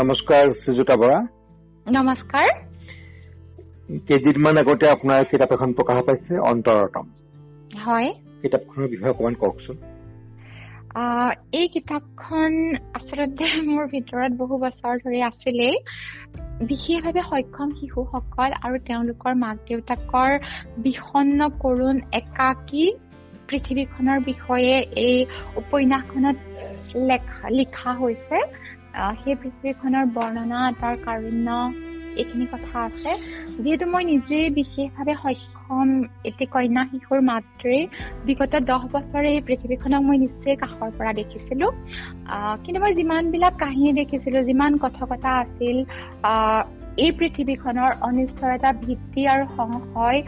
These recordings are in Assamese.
নমস্কাৰ শ্ৰীযুতা বৰা। নমস্কাৰ। কেইদিনমান আগতে আপোনাৰ কিতাপ এখন প্ৰকাশ পাইছে অন্তৰতম। হয়। কিতাপখনৰ বিষয়ে অকণমান কওকচোন। এই কিতাপখন আচলতে মোৰ ভিতৰত বহু বছৰ ধৰি আছিলেই। বিশেষভাৱে সক্ষম শিশুসকল আৰু তেওঁলোকৰ মাক দেউতাকৰ বিষণ্ন কৰুণ একাকী পৃথিৱীখনৰ বিষয়ে এই উপন্যাসখনত লিখা হৈছে। সেই পৃথিৱীখনৰ বৰ্ণনা তাৰ কাৰুণ্য এইখিনি কথা আছে। যিহেতু মই নিজেই বিশেষভাৱে সক্ষম এটি কন্যা শিশুৰ মাতৃ বিগত দহ বছৰে এই পৃথিৱীখনক মই নিশ্চয় কাষৰ পৰা দেখিছিলো। কিন্তু মই যিমানবিলাক কাহিনী দেখিছিলো যিমান কথকতা আছিল এই পৃথিৱীখনৰ অনিশ্চয়তা ভিত্তি আৰু সংশয়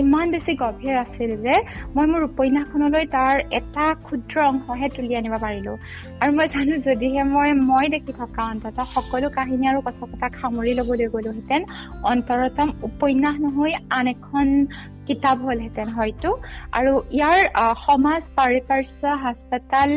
ইমান বেছি গভীৰ আছিল যে মই মোৰ উপন্যাসখনলৈ তাৰ এটা ক্ষুদ্ৰ অংশহে তুলি আনিব পাৰিলো। আৰু মই জানো যদিহে মই মই দেখি থকা অন্তত সকলো কাহিনী আৰু কথকতাক সামৰি ল'বলৈ গলোহেঁতেন অন্তৰতম উপন্যাস নহয় আন এখন কিতাপ হলহেঁতেন হয়তো। আৰু ইয়াৰ সমাজ পাৰিপাৰ্শ্ব হাস্পতাল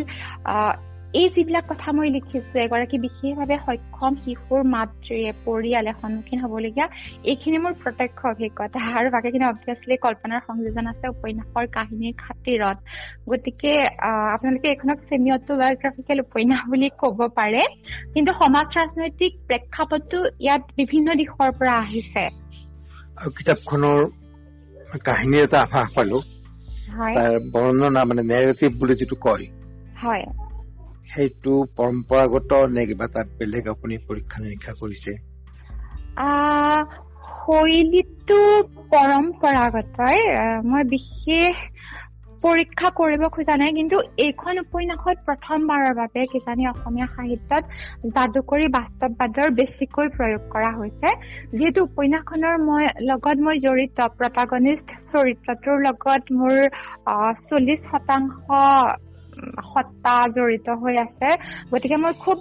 এই যিবিলাক কথা মই লিখিছো এগৰাকী বিশেষভাৱে সক্ষম শিশুৰ মাতৃয়ে পৰিয়ালে সন্মুখীন হবলগীয়া এইখিনি মোৰ প্ৰত্যক্ষ অভিজ্ঞতা। আৰু বাকীখিনি অভিয়াছলি কল্পনাৰ সংযোজন আছে উপন্যাসৰ কাহিনীৰ খাতিৰত। গতিকে আপোনালোকে এইখনক চেমি অট'বায়গ্ৰাফিকেল উপন্যাস বুলি ক'ব পাৰে। কিন্তু সমাজ ৰাজনৈতিক প্ৰেক্ষাপটটো ইয়াত বিভিন্ন দিশৰ পৰা আহিছে। আৰু কিতাপখনৰ কাহিনীৰ এটা আভাস পালো। বৰ্ণনা মানে নেৰেটিভ বুলি যিটো কয়। হয়। সেইটো পৰম্পৰাগত নে কিবা তাত বেলেগ আপুনি পৰীক্ষা নিৰীক্ষা কৰিছে? শৈলীটো পৰম্পৰাগতই মই বিশেষ পৰীক্ষা কৰিব খোজা নাই কিন্তু এইখন উপন্যাসত প্ৰথমবাৰৰ বাবে কিজানি অসমীয়া সাহিত্যত যাদুকৰী বাস্তৱবাদৰ বেছিকৈ প্ৰয়োগ কৰা হৈছে। যিহেতু উপন্যাসখনৰ মই লগত মই জড়িত প্ৰটাগনিষ্ট চৰিত্ৰটোৰ লগত মোৰ চল্লিছ শতাংশ সত্তা জড়িত হৈ আছে। গতিকে মই খুব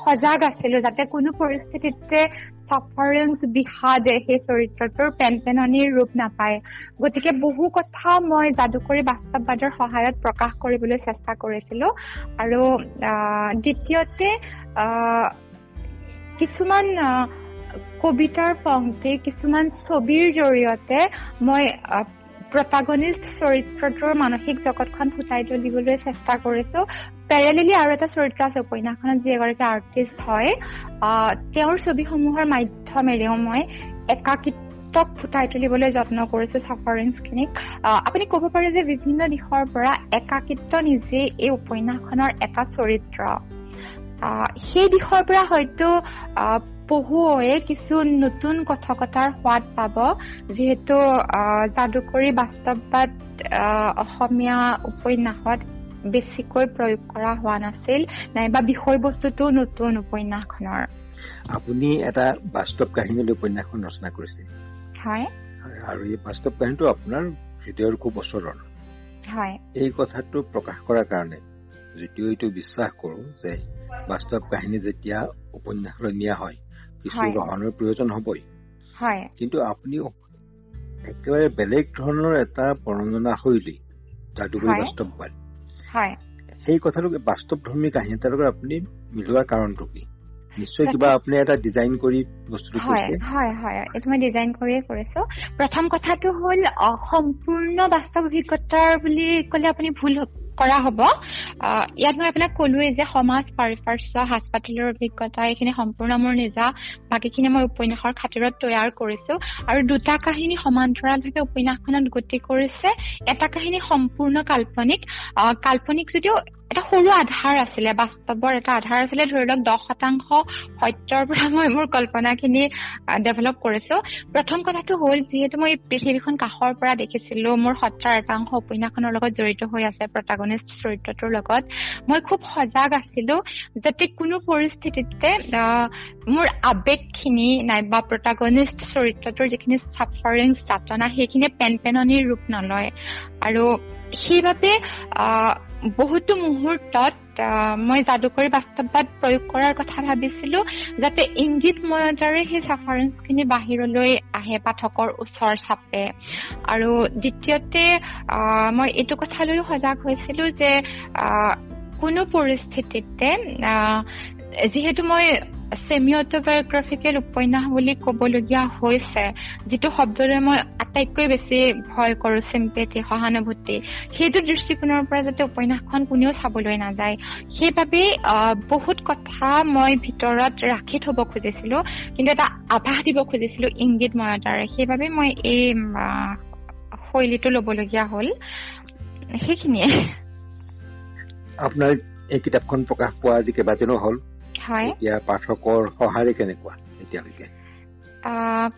সজাগ আছিলো যাতে কোনো পৰিস্থিতিতে চাফাৰিংছ বিষাদে সেই চৰিত্ৰটোৰ পেন পেননিৰ ৰূপ নাপায়। গতিকে বহু কথা মই যাদুকৰী বাস্তৱবাদৰ সহায়ত প্ৰকাশ কৰিবলৈ চেষ্টা কৰিছিলো। আৰু দ্বিতীয়তে কিছুমান কবিতাৰ পংক্তি কিছুমান ছবিৰ জৰিয়তে মই প্ৰটাগনিষ্ট চৰিত্ৰটোৰ মানসিক জগতখন ফুটাই তুলিবলৈ চেষ্টা কৰিছো। পেৰেলিলি আৰু এটা চৰিত্ৰ আছে উপন্যাসখনত যি এগৰাকী আৰ্টিষ্ট হয় তেওঁৰ ছবিসমূহৰ মাধ্যমেৰেও মই একাকিত্বক ফুটাই তুলিবলৈ যত্ন কৰিছো চাফাৰিংছখিনিক আপুনি ক'ব পাৰে যে বিভিন্ন দিশৰ পৰা একাকিত্ব নিজেই এই উপন্যাসখনৰ এটা চৰিত্ৰ। সেই দিশৰ পৰা হয়তো পঢ়ুৱৈয়ে কিছু নতুন কথকতাৰ সোৱাদ পাব। যিহেতু যাদুকৰী বাস্তৱবাদ অসমীয়া উপন্যাসত বেছিকৈ প্ৰয়োগ কৰা হোৱা নাছিল নাইবা বিষয়বস্তুটো নতুন উপন্যাসখনৰ। আপুনি এটা বাস্তৱ কাহিনীলৈ উপন্যাসখন ৰচনা কৰিছে। হয়। আৰু এই বাস্তৱ কাহিনীটো আপোনাৰ হৃদয়ৰ খুব ওচৰৰ। হয়। এই কথাটো প্ৰকাশ কৰাৰ কাৰণে যদিও এইটো বিশ্বাস কৰো যে বাস্তৱ কাহিনী যেতিয়া উপন্যাসলৈ নিয়া হয় কিছু ৰহণৰ প্ৰয়োজন হবই। কিন্তু আপুনি একেবাৰে বেলেগ ধৰণৰ এটা বৰ্ণনা শৈলী যাদুকৰী বাস্তৱবাদ সেই কথাটো বাস্তৱধৰ্মী কাহিনী এটাৰ লগত আপুনি মিলোৱাৰ কাৰণটো কি? নিশ্চয় কিবা আপুনি এটা ডিজাইন কৰি বস্তুটো হয় হয় হয়। এইটো মই ডিজাইন কৰিয়ে কৰিছো। প্ৰথম কথাটো হ'ল সম্পূৰ্ণ বাস্তৱ অভিজ্ঞতাৰ বুলি ক'লে আপুনি ভুল কৰা হ'ব। ইয়াত মই আপোনাক কলোৱেই যে সমাজ পাৰিপাৰ্শ্ব হাস্পাতালৰ অভিজ্ঞতা এইখিনি সম্পূৰ্ণ মোৰ নিজা। বাকীখিনি মই উপন্যাসৰ খাতিৰত তৈয়াৰ কৰিছো। আৰু দুটা কাহিনী সমান্তৰালভাৱে উপন্যাসখনত গতি কৰিছে। এটা কাহিনী সম্পূৰ্ণ কাল্পনিক। কাল্পনিক যদিও এটা সৰু আধাৰ আছিলে বাস্তৱৰ এটা আধাৰ আছিলে ধৰি লওক দহ শতাংশ সত্যৰ পৰা মই মোৰ কল্পনাখিনি ডেভেলপ কৰিছো। প্ৰথম কথাটো হ'ল যিহেতু মই পৃথিৱীখন কাষৰ পৰা দেখিছিলো মোৰ সত্ৰাৰ এটা অংশ উপন্যাসখনৰ লগত জড়িত হৈ আছে প্ৰটাগনিষ্ট চৰিত্ৰটোৰ লগত। মই খুব সজাগ আছিলো যাতে কোনো পৰিস্থিতিতে মোৰ আৱেগখিনি নাইবা প্ৰটাগনিষ্ট চৰিত্ৰটোৰ যিখিনি চাফাৰিং যাতনা সেইখিনিয়ে পেন পেননিৰ ৰূপ নলয়। আৰু সেইবাবে বহুতো মুহূৰ্তত মই যাদুকৰী বাস্তৱবাদ প্ৰয়োগ কৰাৰ কথা ভাবিছিলো যাতে ইংগিতময়তাৰে সেই চাফাৰেঞ্চখিনি বাহিৰলৈ আহে পাঠকৰ ওচৰ চাপে। আৰু দ্বিতীয়তে মই এইটো কথালৈও সজাগ হৈছিলো যে কোনো পৰিস্থিতিতে যিহেতু মই ছেমি অট'বায়'গ্ৰাফিকেল উপন্যাস বুলি ক'বলগীয়া হৈছে যিটো শব্দৰে মই আটাইতকৈ বেছি ভয় কৰোঁ চিম্পেথি সহানুভূতি সেইটো দৃষ্টিকোণৰ পৰা যাতে উপন্যাসখন কোনেও চাবলৈ নাযায়। সেইবাবে বহুত কথা মই ভিতৰত ৰাখি থব খুজিছিলো কিন্তু এটা আভাস দিব খুজিছিলো ইংগিতময়তাৰে সেইবাবে মই এই শৈলীটো ল'বলগীয়া হ'ল। সেইখিনিয়ে। আপোনাৰ এই কিতাপখন প্ৰকাশ পোৱা আজি কেইবাদিনো হ'ল? হয়। এতিয়া পাঠকৰ সঁহাৰি কেনেকুৱা এতিয়ালৈকে?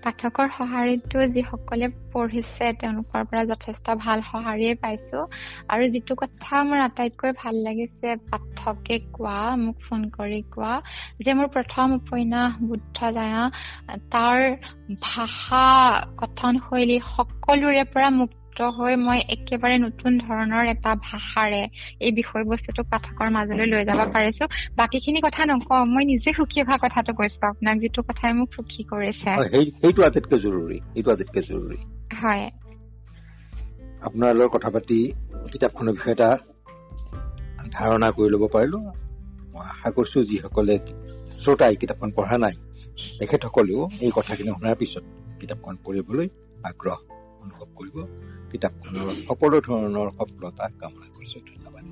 পাঠকৰ সঁহাৰিটো যিসকলে পঢ়িছে তেওঁলোকৰ পৰা যথেষ্ট ভাল সঁহাৰিয়ে পাইছো। আৰু যিটো কথা মোৰ আটাইতকৈ ভাল লাগিছে পাঠকে কোৱা মোক ফোন কৰি কোৱা যে মোৰ প্ৰথম উপন্যাস বুদ্ধ জায়া তাৰ ভাষা কথনশৈলী সকলোৰে পৰা মোক হৈ মই একেবাৰে নতুন ধৰণৰ এটা ভাষাৰে এই বিষয়বস্তুটো পাঠকৰ মাজলৈ লৈ যাব পাৰিছো। বাকীখিনি কথা নকওঁ মই নিজে সুখী হোৱা কথাটো কৈছো। আপোনাক যিটো কথাই মোক সুখী কৰিছে। সেইটো আটাইতকৈ জৰুৰী সেইটো আটাইতকৈ জৰুৰী। হয়। আপোনাৰ লগত কথা পাতি কিতাপখনৰ বিষয়ে এটা ধাৰণা কৰি ল'ব পাৰিলো। মই আশা কৰিছো যিসকলে শ্ৰোতাই কিতাপখন পঢ়া নাই তেখেতসকলেও এই কথাখিনি শুনাৰ পিছত কিতাপখন পঢ়িবলৈ আগ্ৰহ অনুভৱ কৰিব কিতাপখনৰ সকলো ধৰণৰ সফলতা কামনা কৰিছো। ধন্যবাদ।